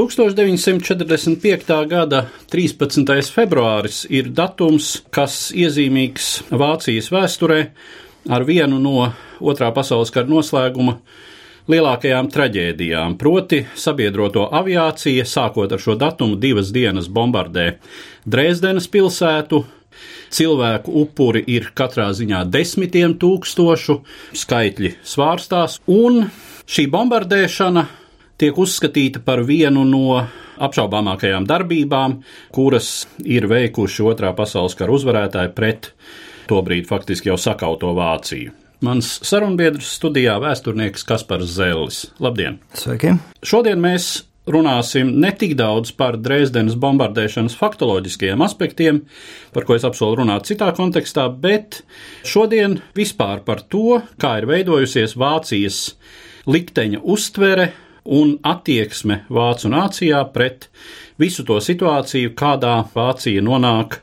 1945. gada 13. februāris ir datums, kas iezīmīgs Vācijas vēsturē ar vienu no Otrā pasaules kara noslēguma lielākajām traģēdijām, proti sabiedroto aviācija, sākot ar šo datumu, divas dienas bombardē Dresdenes pilsētu. Cilvēku upuri ir katrā ziņā desmitiem tūkstošu, skaitļi svārstās, un šī bombardēšana tiek uzskatīta par vienu no apšaubāmākajām darbībām, kuras ir veikuši Otrā pasaules kara uzvarētāji pret tobrīd faktiski jau sakauto Vāciju. Mans sarunbiedrs studijā vēsturnieks Kaspars Zellis. Labdien! Sveiki! Šodien mēs runāsim ne tik daudz par Dresdenes bombardēšanas faktoloģiskajiem aspektiem, par ko es apsolu runāt citā kontekstā, bet šodien vispār par to, kā ir veidojusies Vācijas likteņa uztvere un attieksme Vācu nācijā pret visu to situāciju, kādā Vācija nonāk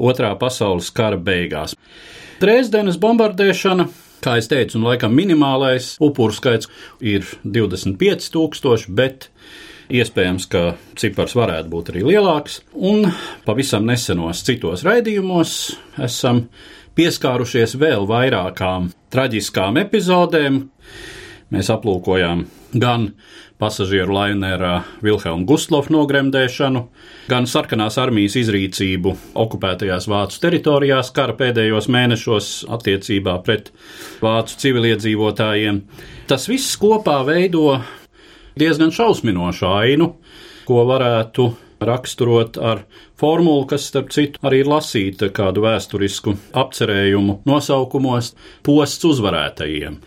Otrā pasaules kara beigās. Dresdenes bombardēšana Kā jau teicu, un laikam minimālais upuru skaits ir 25,000, bet iespējams, ka cipars varētu būt arī lielāks. Un pavisam nesenos citos raidījumos esam pieskārušies vēl vairākām traģiskām epizodēm. Mēs aplūkojām gan pasažieru lainerā Vilhelmu Gustlofu nogremdēšanu, gan sarkanās armijas izrīcību okupētajās Vācu teritorijās kara pēdējos mēnešos attiecībā pret Vācu civiliedzīvotājiem. Tas viss kopā veido diezgan šausminošu ainu, ko varētu raksturot ar formulu, kas, starp citu, arī ir lasīta kādu vēsturisku apcerējumu nosaukumos - posts uzvarētajiem.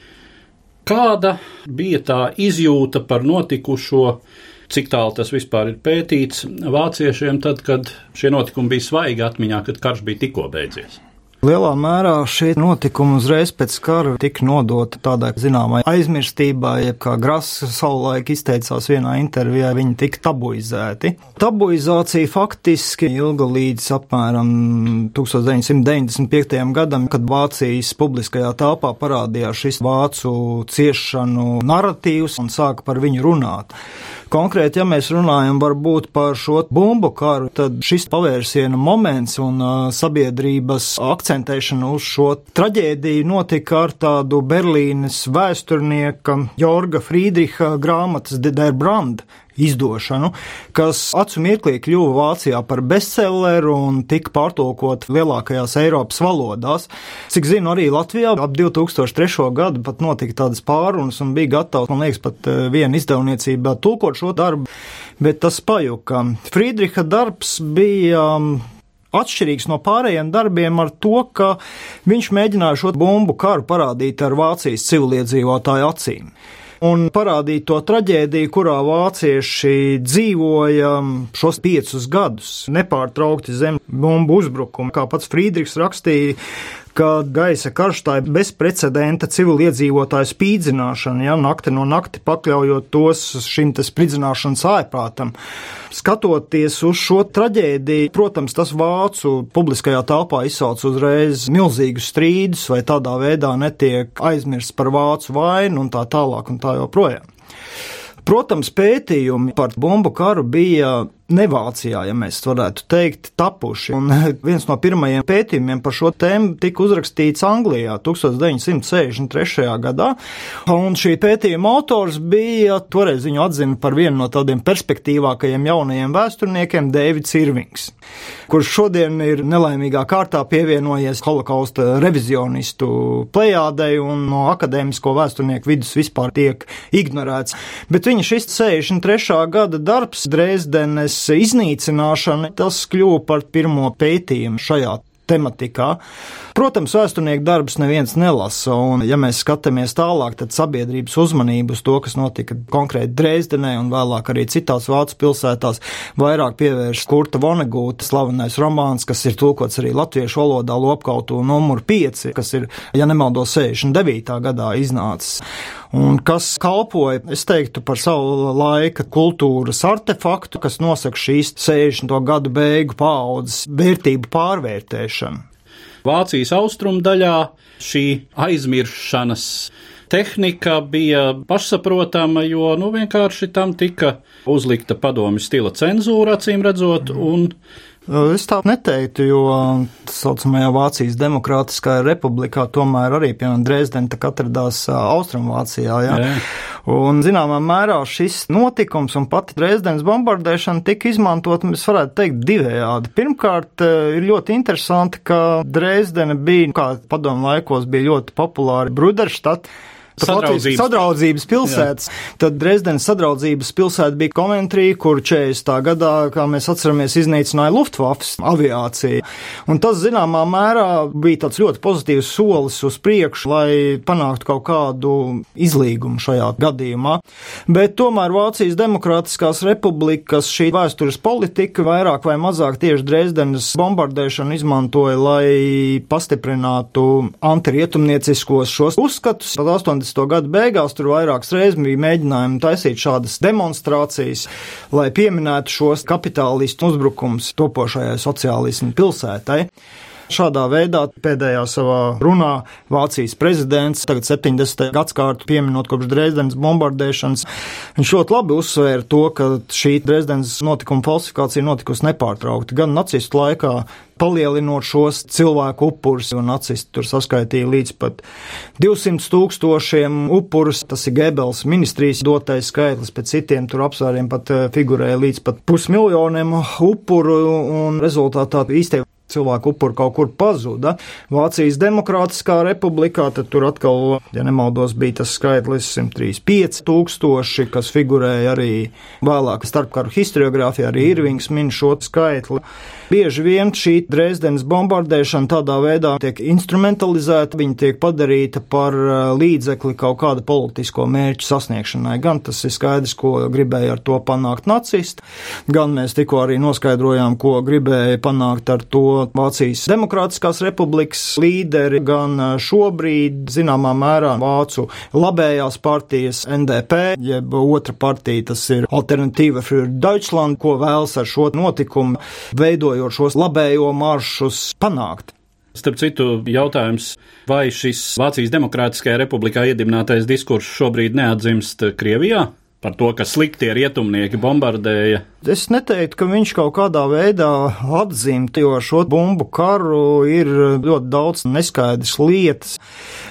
Kāda bija tā izjūta par notikušo, cik tālu tas vispār ir pētīts vāciešiem, tad, kad šie notikumi bija svaigi atmiņā, kad karš bija tikko beidzies? Lielā mērā šie notikumi uzreiz pēc kara tika nodota tādai zināmai aizmirstībai, jeb kā Grasa savulaik izteicās vienā intervijā, viņi tika tabuizēti. Tabuizācija faktiski ilga līdz apmēram 1995. gadam, kad Vācijas publiskajā telpā parādījās šis vācu ciešanu narratīvs un sāka par viņu runāt. Konkrēti, ja mēs runājam varbūt par šo bumbu karu, tad šis pavērsiena moments un uh, sabiedrības akcentēšana uz šo traģēdiju notika ar tādu Berlīnes vēsturnieka Jorga Friedricha grāmatas Der Brand izdošanu, kas acu mirklī kļuva Vācijā par bestselleru un tika pārtulkot lielākajās Eiropas valodās. Cik zinu, arī Latvijā ap 2003. gadu pat notika tādas pārunas un bija gatavs, man liekas, pat eh, viena izdevniecība tulkot šo darbu, bet tas pajuka. Friedriha darbs bija um, atšķirīgs no pārējiem darbiem ar to, ka viņš mēģināja šo bumbu karu parādīt ar Vācijas civiliedzīvotāju acīm un parādīt to traģēdiju, kurā vācieši dzīvoja šos piecus gadus nepārtraukti zem bumbu uzbrukuma. Kā pats Friedrichs rakstīja, ka gaisa karš tā ir bezprecedenta civiliedzīvotāju spīdzināšana, ja nakti no nakti pakļaujot tos šim spridzināšanas ārprātam. Skatoties uz šo traģēdiju, protams, tas vācu publiskajā telpā izsauc uzreiz milzīgus strīdus, vai tādā veidā netiek aizmirsts par vācu vainu un tā tālāk un tā joprojām. Protams, pētījumi par bumbu karu bija ne Vācijā, ja mēs varētu teikt, tapuši. Un viens no pirmajiem pētījumiem par šo tēmu tika uzrakstīts Anglijā 1963. gadā, un šī pētījuma autors bija toreiz viņu atzina par vienu no tādiem perspektīvākajiem jaunajiem vēsturniekiem Dēvids Irvings, kurš šodien ir nelaimīgā kārtā pievienojies holokausta revizionistu plejādei un no akadēmisko vēsturnieku vidus vispār tiek ignorēts. Bet viņa šis 63. gada darbs Dresdenes iznīcināšana, tas kļuva par pirmo pētījumu šajā tematikā. Protams, vēsturnieku darbus neviens nelasa, un, ja mēs skatāmies tālāk, tad sabiedrības uzmanību uz to, kas notika konkrēti Dresdenē un vēlāk arī citās Vācu pilsētās, vairāk pievērš Kurta Vonegūta slavenais romāns, kas ir tulkots arī latviešu valodā lopkautu numur 5, kas ir, ja nemaldos, 69. gadā iznācis un kas kalpoja, es teiktu, par savu laika kultūras artefaktu, kas nosaka šīs 60. gadu beigu paudzes vērtību pārvērtēšanu. Vācijas austrumu daļā šī aizmiršanas tehnika bija pašsaprotama, jo nu, vienkārši tam tika uzlikta padomju stila cenzūra, acīm redzot, un Es tā neteiktu, jo tā saucamajā Vācijas Demokrātiskajā republikā tomēr arī, piemēram, Dresdena atradās Austrumvācijā. Ja? Jā. Un, zināmā mērā, šis notikums un pati Dresdenes bombardēšana tika izmantot, mēs varētu teikt, divējādi. Pirmkārt, ir ļoti interesanti, ka Dresdena bija, kā padomu laikos, bija ļoti populāra Bruderštat Sadraudzības. sadraudzības pilsētas. Jā. Tad Dresdenes sadraudzības pilsēta bija Komentrija, kur 40. gadā, kā mēs atceramies, iznīcināja Luftwaffes aviāciju. Un tas, zināmā mērā, bija tāds ļoti pozitīvs solis uz priekšu, lai panāktu kaut kādu izlīgumu šajā gadījumā. Bet tomēr Vācijas Demokrātiskās republikas šī vēstures politika vairāk vai mazāk tieši Dresdenes bombardēšanu izmantoja, lai pastiprinātu antirietumnieciskos šos uzskatus. Tad 80. 80. gadu beigās tur vairākas reizes bija mēģinājumi taisīt šādas demonstrācijas, lai pieminētu šos kapitālistu uzbrukums topošajai sociālismu pilsētai. Šādā veidā pēdējā savā runā Vācijas prezidents, tagad 70. gadsimtu pieminot kopš Dresdenes bombardēšanas, viņš ļoti labi uzsvēra to, ka šī Dresdenes notikuma falsifikācija notikusi nepārtraukti gan nacistu laikā, palielinot šos cilvēku upurus, un nacisti tur saskaitīja līdz pat 200 tūkstošiem upurus. Tas ir Gebels ministrijas dotais skaitlis, pēc citiem tur apsvēriem pat eh, figurēja līdz pat pusmiljoniem upuru, un rezultātā īstenībā cilvēku upuri kaut kur pazuda. Vācijas Demokrātiskā republikā, tur atkal, ja nemaldos, bija tas skaitlis 135 tūkstoši, kas figurēja arī vēlāk starpkaru historiografijā, arī Irvings min šo skaitli. Bieži vien šī Dresdenes bombardēšana tādā veidā tiek instrumentalizēta, viņa tiek padarīta par uh, līdzekli kaut kāda politisko mērķu sasniegšanai. Gan tas ir skaidrs, ko gribēja ar to panākt nacisti, gan mēs tikko arī noskaidrojām, ko gribēja panākt ar to Vācijas Demokrātiskās republikas līderi, gan šobrīd, zināmā mērā, Vācu labējās partijas NDP, jeb otra partija, tas ir Alternatīva für Deutschland, ko vēlas ar šo notikumu, veidojot šos labējo maršus panākt. Starp citu, jautājums, vai šis Vācijas Demokrātiskajā republikā iedibinātais diskurss šobrīd neatzimst Krievijā? Par to, ka sliktie rietumnieki bombardēja Es neteiktu, ka viņš kaut kādā veidā atzīmta, jo šo bumbu karu ir ļoti daudz neskaidrs lietas.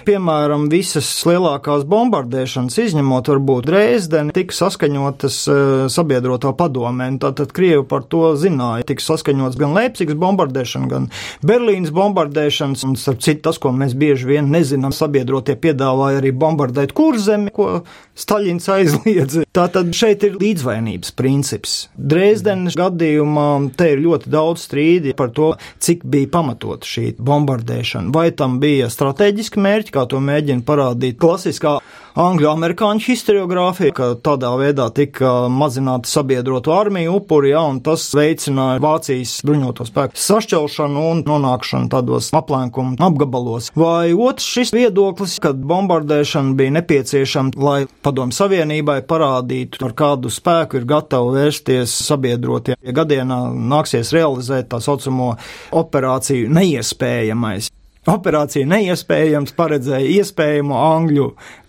Piemēram, visas lielākās bombardēšanas, izņemot varbūt Dresdeni, tika saskaņotas uh, sabiedroto padomē. Tātad Krievi par to zināja. Tika saskaņots gan Leipzigas bombardēšana, gan Berlīnas bombardēšanas, un starp citu tas, ko mēs bieži vien nezinām, sabiedrotie piedāvāja arī bombardēt kurzemi, ko Staļins aizliedza. Tātad šeit ir līdzvainības princips. Dresdenes gadījumā te ir ļoti daudz strīdi par to, cik bija pamatot šī bombardēšana. Vai tam bija strateģiski mērķi, kā to mēģina parādīt klasiskā angļu-amerikāņu historiografija, ka tādā veidā tika mazināta sabiedroto armiju upuri, ja, un tas veicināja Vācijas bruņoto spēku sašķelšanu un nonākšanu tādos aplenkumu apgabalos. Vai otrs šis viedoklis, kad bombardēšana bija nepieciešama, lai padomu savienībai parādītu, ar kādu spēku ir gatava vērsties sabiedrotie. Ja gadienā nāksies realizēt tā saucamo operāciju neiespējamais. Operācija neiespējams paredzēja iespējamo angļu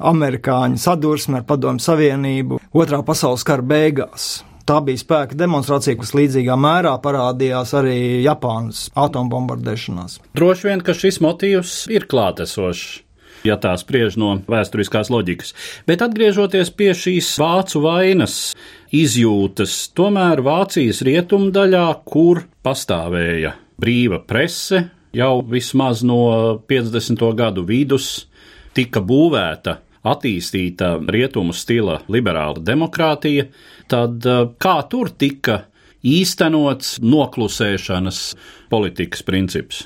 amerikāņu sadursmi ar padomu savienību otrā pasaules kara beigās. Tā bija spēka demonstrācija, kas līdzīgā mērā parādījās arī Japānas atombombardēšanās. Droši vien, ka šis motīvs ir klātesošs ja tā spriež no vēsturiskās loģikas. Bet atgriežoties pie šīs vācu vainas izjūtas, tomēr Vācijas rietumdaļā, kur pastāvēja brīva prese, jau vismaz no 50. gadu vidus tika būvēta attīstīta rietumu stila liberāla demokrātija, tad eh, kā tur tika īstenots noklusēšanas politikas princips?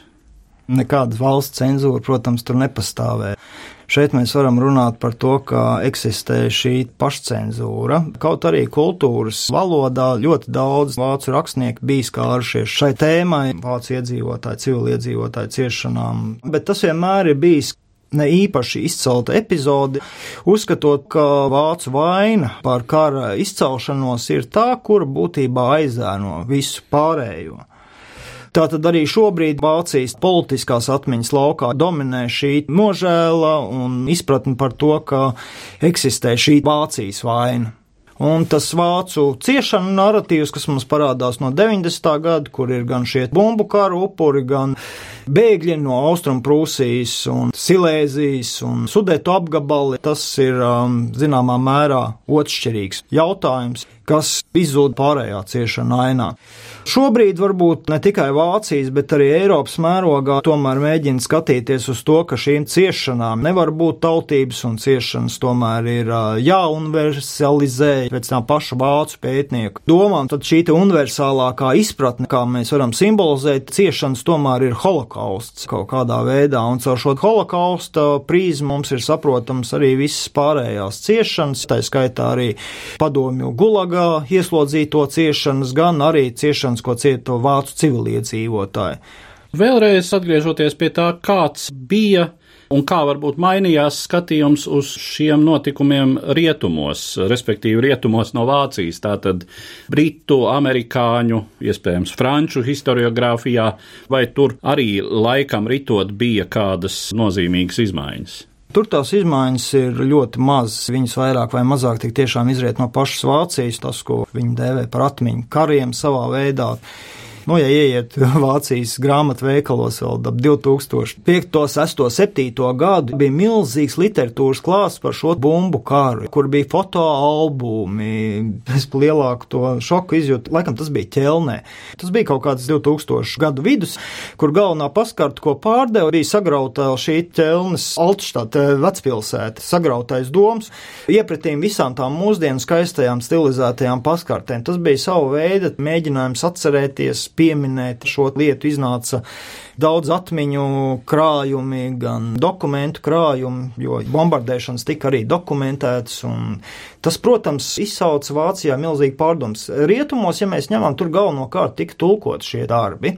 Nekāda valsts cenzūra, protams, tur nepastāvēja. Šeit mēs varam runāt par to, ka eksistē šī pašcensūra. Kaut arī kultūras valodā ļoti daudz vācu rakstnieku bija skārušies šai tēmai, vācu iedzīvotāju, civiliedzīvotāju ciešanām, bet tas vienmēr ir bijis ne īpaši izcelta epizode, uzskatot, ka vācu vaina par kara izcelšanos ir tā, kura būtībā aizēno visu pārējo. Tātad arī šobrīd Vācijas politiskās atmiņas laukā dominē šī nožēla un izpratne par to, ka eksistē šī Vācijas vaina. Un tas vācu ciešanu narratīvs, kas mums parādās no 90. gada, kur ir gan šie bumbu karu upuri, gan bēgļi no Austrumprūsijas un Silēzijas un Sudetu apgabali, tas ir um, zināmā mērā otršķirīgs jautājums, kas izzūd pārējā ciešana ainā. Šobrīd varbūt ne tikai Vācijas, bet arī Eiropas mērogā tomēr mēģina skatīties uz to, ka šīm ciešanām nevar būt tautības un ciešanas tomēr ir jāuniversalizē pēc tā paša vācu pētnieku domām. Tad šī universālākā izpratne, kā mēs varam simbolizēt ciešanas, tomēr ir holokausts kaut kādā veidā, un caur šo holokausta prīzmu mums ir saprotams arī visas pārējās ciešanas, tā skaitā arī padomju gulagā ieslodzīto ciešanas, gan arī ciešanas ko cieta vācu civiliedzīvotāji. Vēlreiz atgriežoties pie tā, kāds bija un kā varbūt mainījās skatījums uz šiem notikumiem rietumos, respektīvi rietumos no Vācijas, tātad britu, amerikāņu, iespējams, franču historiografijā, vai tur arī laikam ritot bija kādas nozīmīgas izmaiņas? Tur tās izmaiņas ir ļoti mazas. Viņas vairāk vai mazāk tik tiešām izriet no pašas Vācijas, tas, ko viņi dēvē par atmiņu kariem savā veidā. Nu, ja ieiet Vācijas grāmatveikalos vēl ap 2005, 6, 7 gadu, bija milzīgs literatūras klāsts par šo bumbu kāru, kur bija fotoalbumi. Es lielāku to šoku izjūtu, laikam tas bija ķelnē. Tas bija kaut kāds 2000 gadu vidus, kur galvenā paskarta, ko pārdeva, bija sagrauta šī ķelnes Altštata eh, vecpilsēta, sagrautais doms, iepratīm visām tām mūsdienu skaistajām stilizētajām paskartēm. Tas bija savu veidu mēģinājums atcerēties pieminēt šo lietu, iznāca daudz atmiņu krājumi, gan dokumentu krājumi, jo bombardēšanas tika arī dokumentētas. Tas, protams, izsauca Vācijā milzīgi pārdoms. Rietumos, ja mēs ņemam, tur galvenokārt tika tulkot šie darbi,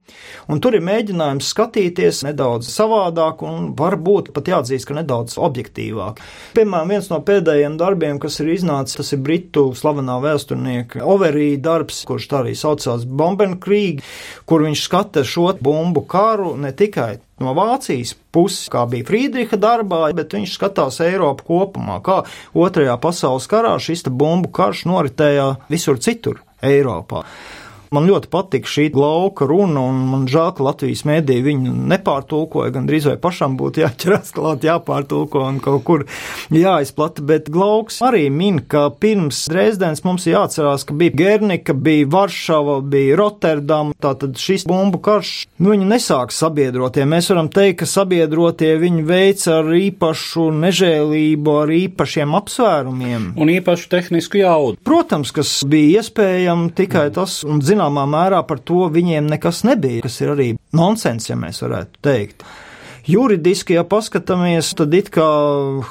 un tur ir mēģinājums skatīties nedaudz savādāk un varbūt pat jāatzīst, ka nedaudz objektīvāk. Piemēram, viens no pēdējiem darbiem, kas ir iznācis, tas ir britu slavenā vēsturnieka Overī darbs, kurš tā arī saucās Bombenkrīgi, kur viņš skata šo bumbu karu ne tikai no Vācijas puses, kā bija Friedricha darbā, bet viņš skatās Eiropu kopumā, kā Otrajā pasaules karā šis bumbu karš noritēja visur citur Eiropā. Man ļoti patika šī lauka runa, un man žēl, ka Latvijas mēdī viņu nepārtulkoja, gan drīz vai pašam būtu jāķeras klāt, jāpārtulko un kaut kur jāizplata, bet Glauks arī min, ka pirms Dresdens mums jāatcerās, ka bija Gernika, bija Varšava, bija Rotterdama, tātad šis bumbu karš, nu viņi nesāk sabiedrotie. Mēs varam teikt, ka sabiedrotie viņi veic ar īpašu nežēlību, ar īpašiem apsvērumiem. Un īpašu tehnisku jaudu. Protams, kas bija iespējams tikai tas, un zin, zināmā mērā par to viņiem nekas nebija, kas ir arī nonsens, ja mēs varētu teikt. Juridiski, ja paskatāmies, tad it kā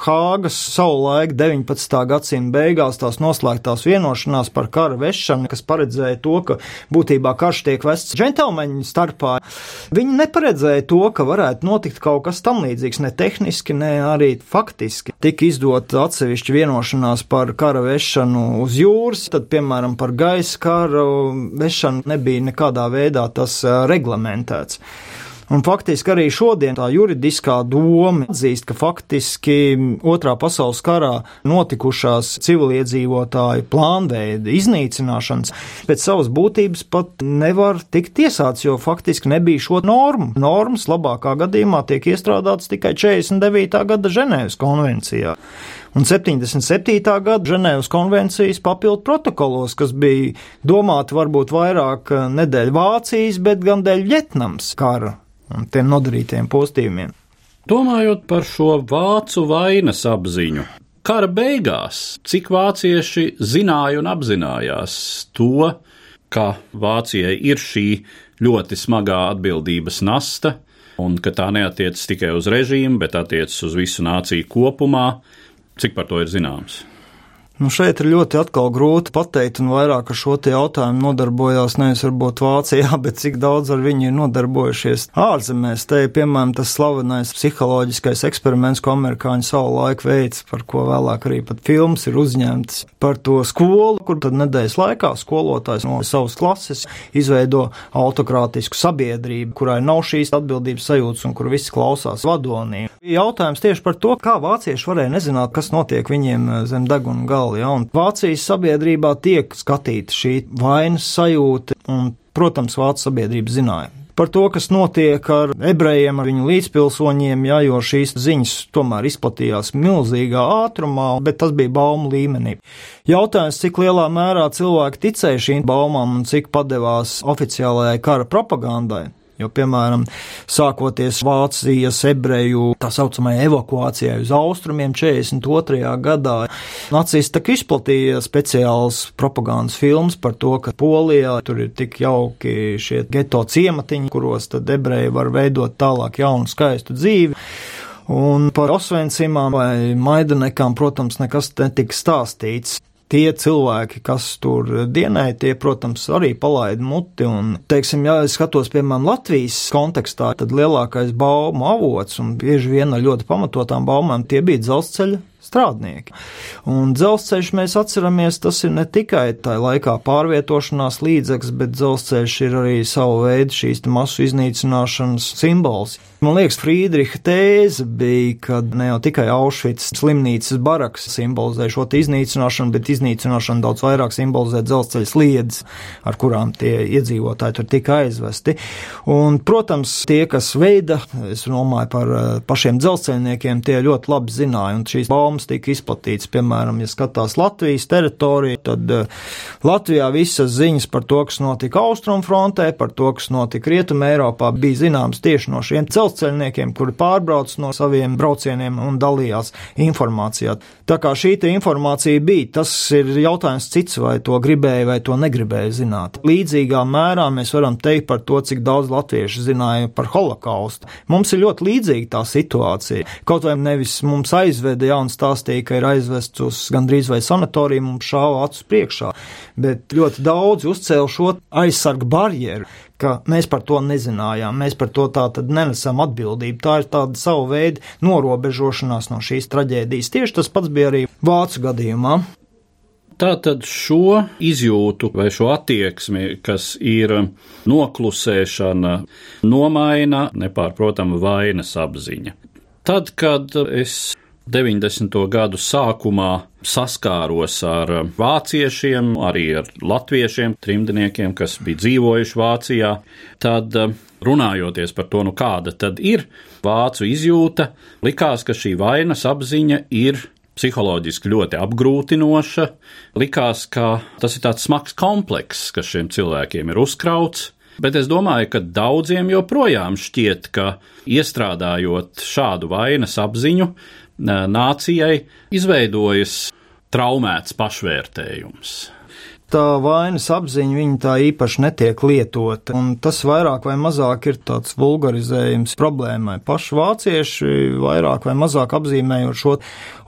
Hāgas savulaik 19. gadsimta beigās tās noslēgtās vienošanās par kara vešanu, kas paredzēja to, ka būtībā karš tiek vests džentelmeņu starpā, viņi neparedzēja to, ka varētu notikt kaut kas tam līdzīgs, ne tehniski, ne arī faktiski. Tika izdot atsevišķi vienošanās par kara vešanu uz jūras, tad, piemēram, par gaisa karu vešanu nebija nekādā veidā tas reglamentēts. Un faktiski arī šodien tā juridiskā doma atzīst, ka faktiski otrā pasaules karā notikušās civiliedzīvotāju plānveida iznīcināšanas pēc savas būtības pat nevar tikt tiesāts, jo faktiski nebija šo normu. Normas labākā gadījumā tiek iestrādātas tikai 49. gada Ženēvas konvencijā un 77. gada Ženēvas konvencijas papildu protokolos, kas bija domāti varbūt vairāk nedēļ Vācijas, bet gan dēļ Vietnams kara un tiem nodarītiem postījumiem. Domājot par šo vācu vainas apziņu, kara beigās, cik vācieši zināja un apzinājās to, ka Vācijai ir šī ļoti smagā atbildības nasta, un ka tā neatiecas tikai uz režīmu, bet attiecas uz visu nāciju kopumā, Cik par to ir zināms? Nu, šeit ir ļoti atkal grūti pateikt, un vairāk ar šo jautājumu nodarbojās nevis varbūt Vācijā, bet cik daudz ar viņu ir nodarbojušies ārzemēs. Te ir piemēram tas slavenais psiholoģiskais eksperiments, ko amerikāņi savu laiku veids, par ko vēlāk arī pat filmas ir uzņemts par to skolu, kur tad nedēļas laikā skolotājs no savas klases izveido autokrātisku sabiedrību, kurai nav šīs atbildības sajūtas un kur visi klausās vadonī. Jautājums tieši par to, kā vācieši varēja nezināt, kas notiek viņiem zem deguna gala pasauli. Ja? Vācijas sabiedrībā tiek skatīta šī vainas sajūta, un, protams, Vācijas sabiedrība zināja par to, kas notiek ar ebrejiem, ar viņu līdzpilsoņiem, ja, jo šīs ziņas tomēr izplatījās milzīgā ātrumā, bet tas bija baumu līmenī. Jautājums, cik lielā mērā cilvēki ticēja šīm baumām un cik padevās oficiālajai kara propagandai. Jo, piemēram, sākoties Vācijas ebreju tā saucamajai evakuācijai uz austrumiem 42. gadā, nacisti izplatīja speciāls propagandas filmas par to, ka Polijā tur ir tik jauki šie geto ciematiņi, kuros tad ebreji var veidot tālāk jaunu skaistu dzīvi. Un par Osvencimām vai Maidanekām, protams, nekas netika stāstīts tie cilvēki, kas tur dienēja, tie, protams, arī palaida muti. Un, teiksim, ja es skatos, piemēram, Latvijas kontekstā, tad lielākais baumu avots un bieži vien ar ļoti pamatotām baumām tie bija dzelzceļa strādnieki. Un dzelzceļš mēs atceramies, tas ir ne tikai tā laikā pārvietošanās līdzeklis, bet dzelzceļš ir arī savu veidu šīs masu iznīcināšanas simbols. Man liekas, Friedricha tēze bija, ka ne jau tikai Auschwitz slimnīcas baraks simbolizē šo iznīcināšanu, bet iznīcināšanu daudz vairāk simbolizē dzelzceļa sliedes, ar kurām tie iedzīvotāji tur tika aizvesti. Un, protams, tie, kas veida, es domāju par eh, pašiem dzelzceļniekiem, tie ļoti labi zināja, un šīs baumas tika izplatītas, piemēram, ja skatās Latvijas teritoriju, tad eh, Latvijā visas ziņas par to, kas notika Austrumfrontē, par to, kas notika Rietuma Eiropā, bija zināmas tieši no šiem celtniekiem dzelzceļniekiem, kuri pārbrauc no saviem braucieniem un dalījās informācijā. Tā kā šī informācija bija, tas ir jautājums cits, vai to gribēja vai to negribēja zināt. Līdzīgā mērā mēs varam teikt par to, cik daudz latviešu zināja par holokaustu. Mums ir ļoti līdzīga tā situācija. Kaut vai nevis mums aizveda, ja un stāstīja, ka ir aizvests uz gandrīz vai sanatoriju, mums šāva acu priekšā, bet ļoti daudz uzcēla šo aizsargu barjeru ka mēs par to nezinājām, mēs par to tā tad nenesam atbildību. Tā ir tāda sava veida norobežošanās no šīs traģēdijas. Tieši tas pats bija arī Vācu gadījumā. Tātad šo izjūtu vai šo attieksmi, kas ir noklusēšana, nomaina nepārprotama vainas apziņa. Tad, kad es 90. gadu sākumā saskāros ar vāciešiem, arī ar latviešiem, trimdniekiem, kas bija dzīvojuši Vācijā, tad runājoties par to, nu kāda tad ir vācu izjūta, likās, ka šī vainas apziņa ir psiholoģiski ļoti apgrūtinoša. Likās, ka tas ir tāds smags komplekss, kas šiem cilvēkiem ir uzkrauts. Bet es domāju, ka daudziem joprojām šķiet, ka iestrādājot šādu vainas apziņu, nācijai izveidojas traumēts pašvērtējums tā vainas apziņa viņa tā īpaši netiek lietota. Un tas vairāk vai mazāk ir tāds vulgarizējums problēmai. Paši vācieši vairāk vai mazāk apzīmējot šo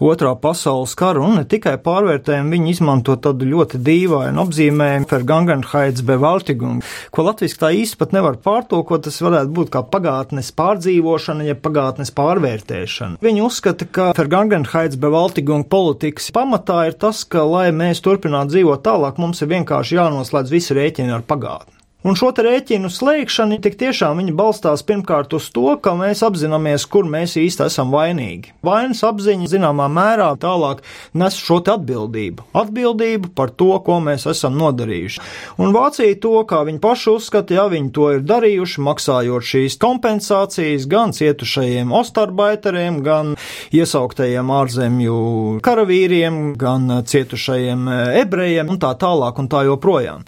otrā pasaules karu, un ne tikai pārvērtējumu, viņi izmanto tādu ļoti dīvainu apzīmējumu par Gangenhaids bevaltigumu, ko latviski tā īsti pat nevar pārtulkot, tas varētu būt kā pagātnes pārdzīvošana, ja pagātnes pārvērtēšana. Viņi uzskata, ka Fergangenhaids bevaltigumu politikas pamatā ir tas, ka, lai mēs turpinātu dzīvot tālāk, mums mums ir vienkārši jānoslēdz visi rēķini ar pagātni. Un šo rēķinu slēgšana tik tiešām viņa balstās pirmkārt uz to, ka mēs apzināmies, kur mēs īsti esam vainīgi. Vainas apziņa zināmā mērā tālāk nes šo atbildību. Atbildību par to, ko mēs esam nodarījuši. Un Vācija to, kā viņi paši uzskata, ja viņi to ir darījuši, maksājot šīs kompensācijas gan cietušajiem ostarbaiteriem, gan iesauktajiem ārzemju karavīriem, gan cietušajiem ebrejiem un tā tālāk un tā joprojām.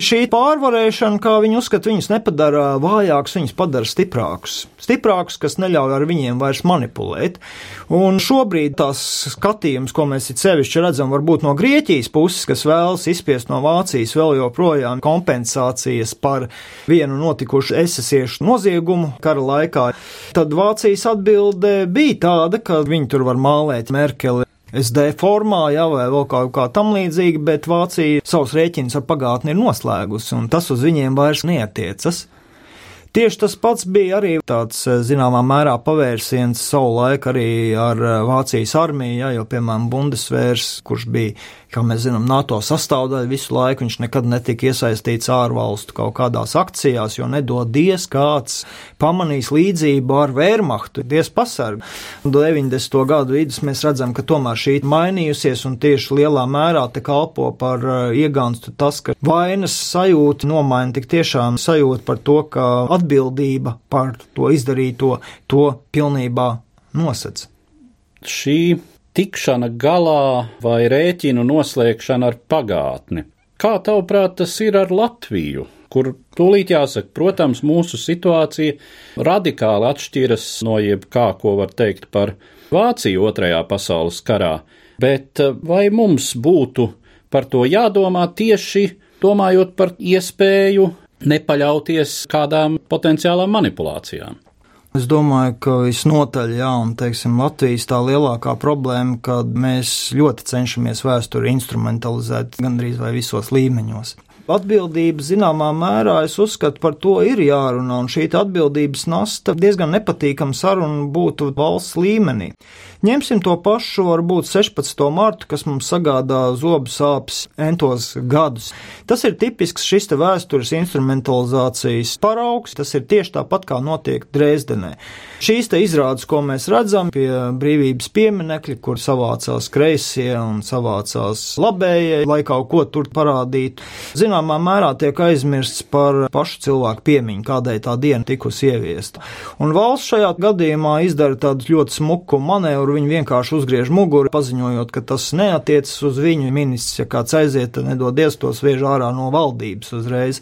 Šī pārvarēšana, kā viņi uzskata, viņus nepadara vājākus, viņus padara stiprākus. Stiprākus, kas neļauj ar viņiem vairs manipulēt. Un šobrīd tās skatījums, ko mēs it sevišķi redzam, varbūt no Grieķijas puses, kas vēlas izspiest no Vācijas vēl joprojām kompensācijas par vienu notikušu esesiešu noziegumu kara laikā, tad Vācijas atbilde bija tāda, ka viņi tur var mālēt Merkeli SD formā, jā, vai vēl kaut kā tam līdzīga, bet Vācija savus rēķinus ar pagātni ir noslēgusi, un tas uz viņiem vairs neatiecas. Tieši tas pats bija arī tāds, zināmā mērā, pavērsiens savu laiku arī ar Vācijas armiju, jā, jo, piemēram, Bundesvērs, kurš bija Kā mēs zinām, NATO sastāvdaļa visu laiku viņš nekad netika iesaistīts ārvalstu kaut kādās akcijās, jo nedodies kāds pamanīs līdzību ar Wehrmachtu, diez pasargu. 90. gadu vidus mēs redzam, ka tomēr šī mainījusies un tieši lielā mērā te kalpo par uh, iegānstu tas, ka vainas sajūta nomaina tik tiešām sajūta par to, ka atbildība par to izdarīto to pilnībā nosedz. Šī tikšana galā vai rēķinu noslēgšana ar pagātni. Kā tavuprāt, tas ir ar Latviju? Kur tūlīt jāsaka, protams, mūsu situācija radikāli atšķiras no jebkā, ko var teikt par Vāciju otrajā pasaules karā, bet eh, vai mums būtu par to jādomā tieši domājot par iespēju nepaļauties kādām potenciālām manipulācijām? Es domāju, ka visnotaļ, jā, un teiksim, Latvijas tā lielākā problēma, ka mēs ļoti cenšamies vēsturi instrumentalizēt gandrīz vai visos līmeņos. Atbildība zināmā mērā, es uzskatu, par to ir jārunā, un šī atbildības nasta diezgan nepatīkama saruna būtu valsts līmenī. Ņemsim to pašu, varbūt 16. martu, kas mums sagādā zobu sāpes entos gadus. Tas ir tipisks šis te vēstures instrumentalizācijas paraugs, tas ir tieši tāpat kā notiek Dresdenē. Šīs te izrādes, ko mēs redzam pie brīvības pieminekļa, kur savācās kreisie un savācās labējie, lai kaut ko tur parādītu, zināmā mērā tiek aizmirsts par pašu cilvēku piemiņu, kādai tā diena tikusi ieviesta. Un valsts šajā gadījumā izdara tādu ļoti smuku manevru viņi vienkārši uzgriež muguru, paziņojot, ka tas neatiecas uz viņu ministrs. Ja kāds aiziet, tad nedodies to sviež ārā no valdības uzreiz.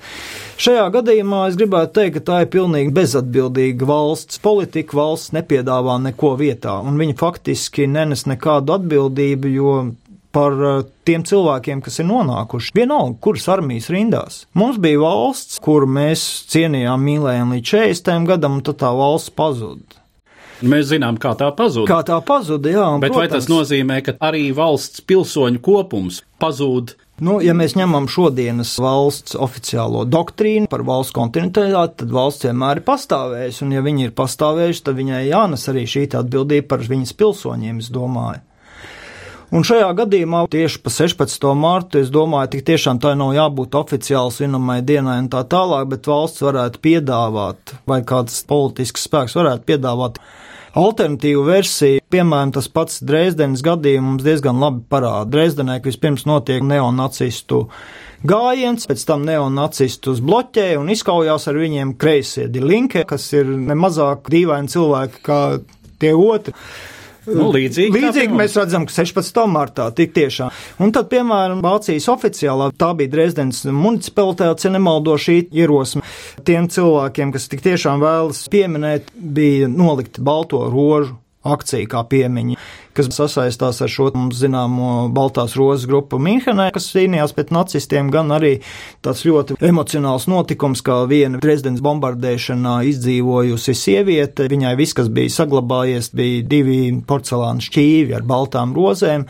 Šajā gadījumā es gribētu teikt, ka tā ir pilnīgi bezatbildīga valsts politika. Valsts nepiedāvā neko vietā, un viņi faktiski nenes nekādu atbildību, jo par uh, tiem cilvēkiem, kas ir nonākuši. Vienalga, kuras armijas rindās. Mums bija valsts, kuru mēs cienījām, mīlējām līdz 40 gadam, un tad tā valsts pazuda. Mēs zinām, kā tā pazuda. Kā tā pazuda, jā. Bet protams, vai tas nozīmē, ka arī valsts pilsoņu kopums pazūd? Nu, ja mēs ņemam šodienas valsts oficiālo doktrīnu par valsts kontinuitāti, tad valsts vienmēr ir pastāvējusi, un ja viņi ir pastāvējuši, tad viņai jānes arī šī atbildība par viņas pilsoņiem, es domāju. Un šajā gadījumā tieši pa 16. martu es domāju, ka tiešām tā nav jābūt oficiāli svinamai dienai un tā tālāk, bet valsts varētu piedāvāt, vai kāds politisks spēks varētu piedāvāt alternatīvu versiju. Piemēram, tas pats Dresdenes gadījums diezgan labi parāda. Dresdenē, vispirms notiek neonacistu gājiens, pēc tam neonacistus bloķē un izkaujās ar viņiem kreisie dilinke, kas ir nemazāk dīvaini cilvēki kā tie otri. Nu, līdzīgi līdzīgi mēs redzam, ka 16. martā tik tiešām. Un tad, piemēram, Vācijas oficiālā, tā bija Dresdens municipalitāte, ja nemaldo šī ierosme. Tiem cilvēkiem, kas tik tiešām vēlas pieminēt, bija nolikt balto rožu akcija kā piemiņa kas sasaistās ar šo mums zināmo Baltās rozes grupu Minhenē, kas cīnījās pret nacistiem, gan arī tāds ļoti emocionāls notikums, kā viena prezidents bombardēšanā izdzīvojusi sieviete. Viņai viss, kas bija saglabājies, bija divi porcelāna šķīvi ar baltām rozēm,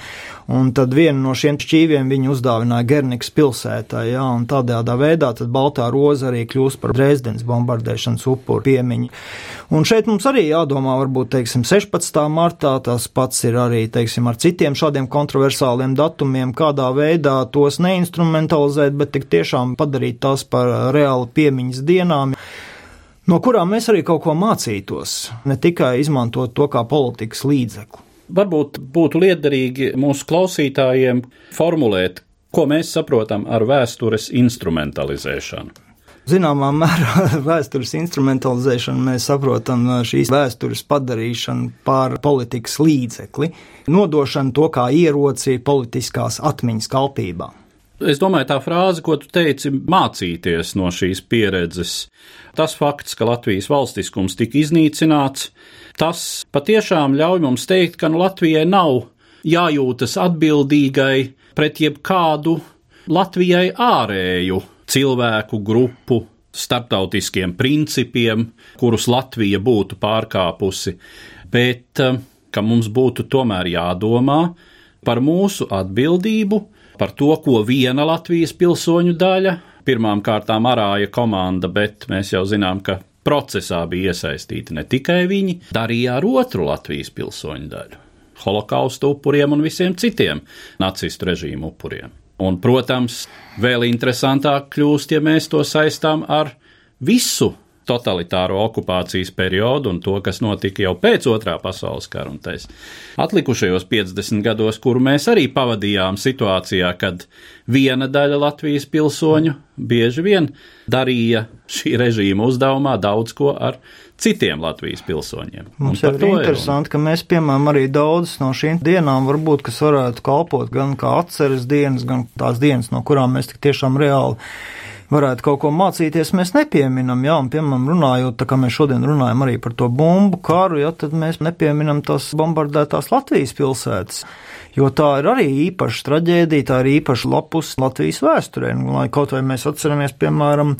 un tad vienu no šiem šķīviem viņa uzdāvināja Gernikas pilsētā, jā, un tādējādā veidā tad Baltā roza arī kļūst par Dresdens bombardēšanas upuru piemiņu. Un šeit mums arī jādomā, varbūt, teiksim, 16. martā tas pats ir arī, teiksim, ar citiem šādiem kontroversāliem datumiem, kādā veidā tos neinstrumentalizēt, bet tik tiešām padarīt tās par reāli piemiņas dienām no kurām mēs arī kaut ko mācītos, ne tikai izmantot to kā politikas līdzekli. Varbūt būtu liederīgi mūsu klausītājiem formulēt, ko mēs saprotam ar vēstures instrumentalizēšanu. Zināmā mērā vēstures instrumentalizēšanu mēs saprotam šīs vēstures padarīšanu par politikas līdzekli, nodošanu to kā ieroci politiskās atmiņas kalpībā. Es domāju, tā frāze, ko tu teici, mācīties no šīs pieredzes. Tas fakts, ka Latvijas valstiskums tika iznīcināts, tas patiešām ļauj mums teikt, ka nu, Latvijai nav jājūtas atbildīgai pret jebkādu Latvijai ārēju cilvēku grupu, starptautiskiem principiem, kurus Latvija būtu pārkāpusi, bet eh, ka mums būtu tomēr jādomā par mūsu atbildību par to, ko viena Latvijas pilsoņu daļa, pirmām kārtām arāja komanda, bet mēs jau zinām, ka procesā bija iesaistīti ne tikai viņi, darīja ar otru Latvijas pilsoņu daļu - holokausta upuriem un visiem citiem nacistu režīmu upuriem. Un, protams, vēl interesantāk kļūst, ja mēs to saistām ar visu totalitāro okupācijas periodu un to, kas notika jau pēc otrā pasaules kara un tais. Atlikušajos 50 gados, kuru mēs arī pavadījām situācijā, kad viena daļa Latvijas pilsoņu bieži vien darīja šī režīma uzdevumā daudz ko ar citiem Latvijas pilsoņiem. Mums ir interesanti, ka mēs, piemēram, arī daudzas no šīm dienām varbūt, kas varētu kalpot gan kā atceres dienas, gan tās dienas, no kurām mēs tik tiešām reāli varētu kaut ko mācīties, mēs nepieminam, jā, un, piemēram, runājot, tā kā mēs šodien runājam arī par to bumbu karu, jā, tad mēs nepieminam tās bombardētās Latvijas pilsētas. Jo tā ir arī īpaša traģēdija, tā ir īpaša lapus Latvijas vēsturē. Un, lai kaut vai mēs atceramies, piemēram,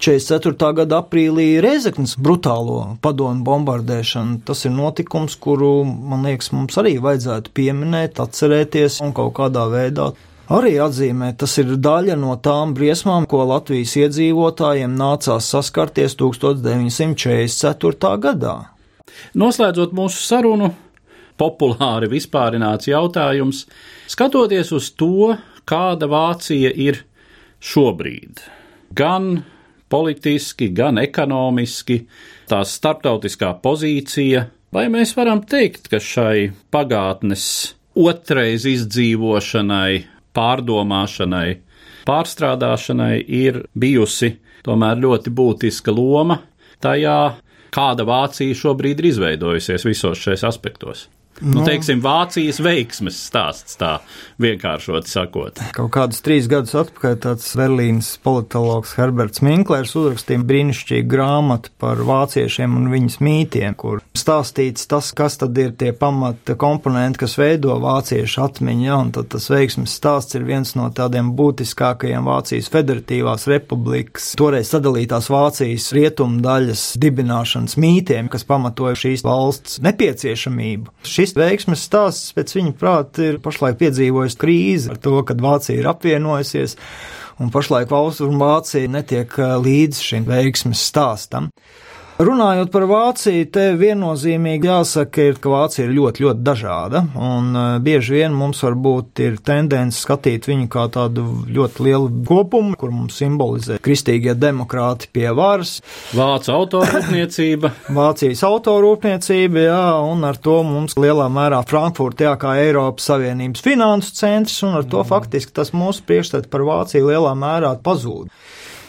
44. gada aprīlī Reizeknas brutālo padomu bombardēšanu, tas ir notikums, kuru, man liekas, mums arī vajadzētu pieminēt, atcerēties un kaut kādā veidā arī atzīmē, tas ir daļa no tām briesmām, ko Latvijas iedzīvotājiem nācās saskarties 1944. gadā. Noslēdzot mūsu sarunu, populāri vispārināts jautājums, skatoties uz to, kāda Vācija ir šobrīd, gan politiski, gan ekonomiski, tās starptautiskā pozīcija, vai mēs varam teikt, ka šai pagātnes otrais izdzīvošanai pārdomāšanai, pārstrādāšanai ir bijusi tomēr ļoti būtiska loma tajā, kāda Vācija šobrīd ir izveidojusies visos šajos aspektos. Nu, nu, teiksim, Vācijas veiksmes stāsts, tā vienkāršot sakot. Kaut kādus trīs gadus atpakaļ tāds Berlīnas politologs Herberts Minklers uzrakstīja brīnišķīgu grāmatu par vāciešiem un viņas mītiem, kur stāstīts tas, kas tad ir tie pamata komponenti, kas veido vāciešu atmiņu, ja, un tad tas veiksmes stāsts ir viens no tādiem būtiskākajiem Vācijas federatīvās republikas, toreiz sadalītās Vācijas rietumu daļas dibināšanas mītiem, kas pamatoja šīs valsts nepieciešamību. Šis veiksmes stāsts pēc viņa prāta ir pašlaik piedzīvojis krīzi ar to, kad Vācija ir apvienojusies, un pašlaik Austrumu Vācija netiek līdz šim veiksmes stāstam. Runājot par Vāciju, te viennozīmīgi jāsaka, ir, ka Vācija ir ļoti, ļoti dažāda, un uh, bieži vien mums varbūt ir tendence skatīt viņu kā tādu ļoti lielu kopumu, kur mums simbolizē kristīgie demokrāti pie varas. Vācu autorūpniecība. Vācijas autorūpniecība, jā, un ar to mums lielā mērā Frankfurta, jā, kā Eiropas Savienības finansu centrs, un ar to faktiski tas mūsu priekšstats par Vāciju lielā mērā pazūd.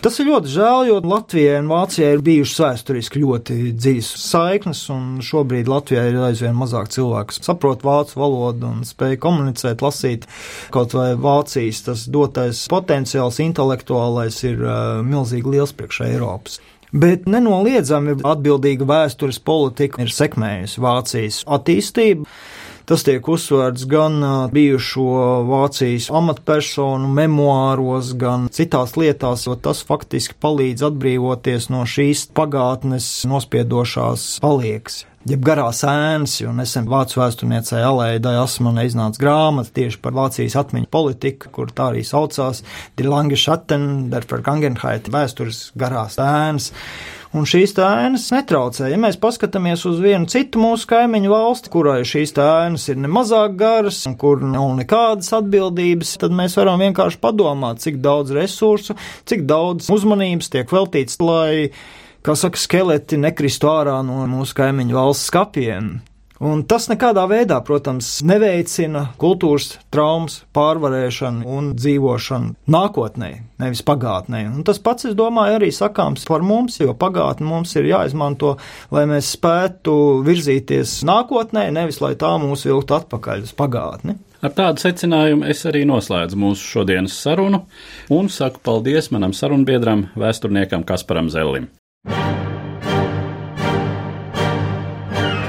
Tas ir ļoti žēl, jo Latvijai un Vācijai ir bijušas vēsturiski ļoti dziļas saiknes, un šobrīd Latvijā ir aizvien mazāk cilvēku, kas saprot vācu valodu un spēj komunicēt, lasīt. Kaut vai Vācijas tas dotais potenciāls intelektuālais ir uh, milzīgi liels priekš Eiropas. Bet nenoliedzami atbildīga vēstures politika ir sekmējusi Vācijas attīstību. Tas tiek uzsvērts gan bijušo Vācijas amatpersonu memoāros, gan citās lietās, jo tas faktiski palīdz atbrīvoties no šīs pagātnes nospiedošās paliekas. jeb garās ēnas, jo nesen vācu vēsturniecei Alēdai Asmanai iznāca grāmata tieši par Vācijas atmiņu politiku, kur tā arī saucās Die Lange Schatten, der Vergangenheit, vēstures garās ēnas. Un šīs ēnas netraucē. Ja mēs paskatāmies uz vienu citu mūsu kaimiņu valsti, kurai šīs ēnas ir nemazāk garas un kur nav nekādas atbildības, tad mēs varam vienkārši padomāt, cik daudz resursu, cik daudz uzmanības tiek veltīts, lai kā saka, skeleti nekristu ārā no mūsu kaimiņu valsts skapiem. Un tas nekādā veidā, protams, neveicina kultūras traumas pārvarēšanu un dzīvošanu nākotnē, nevis pagātnē. Un tas pats, es domāju, arī sakāms par mums, jo pagātne mums ir jāizmanto, lai mēs spētu virzīties nākotnē, nevis lai tā mūs vilktu atpakaļ uz pagātni. Ar tādu secinājumu es arī noslēdzu mūsu šodienas sarunu un saku paldies manam sarunbiedram, vēsturniekam Kasparam Zellim.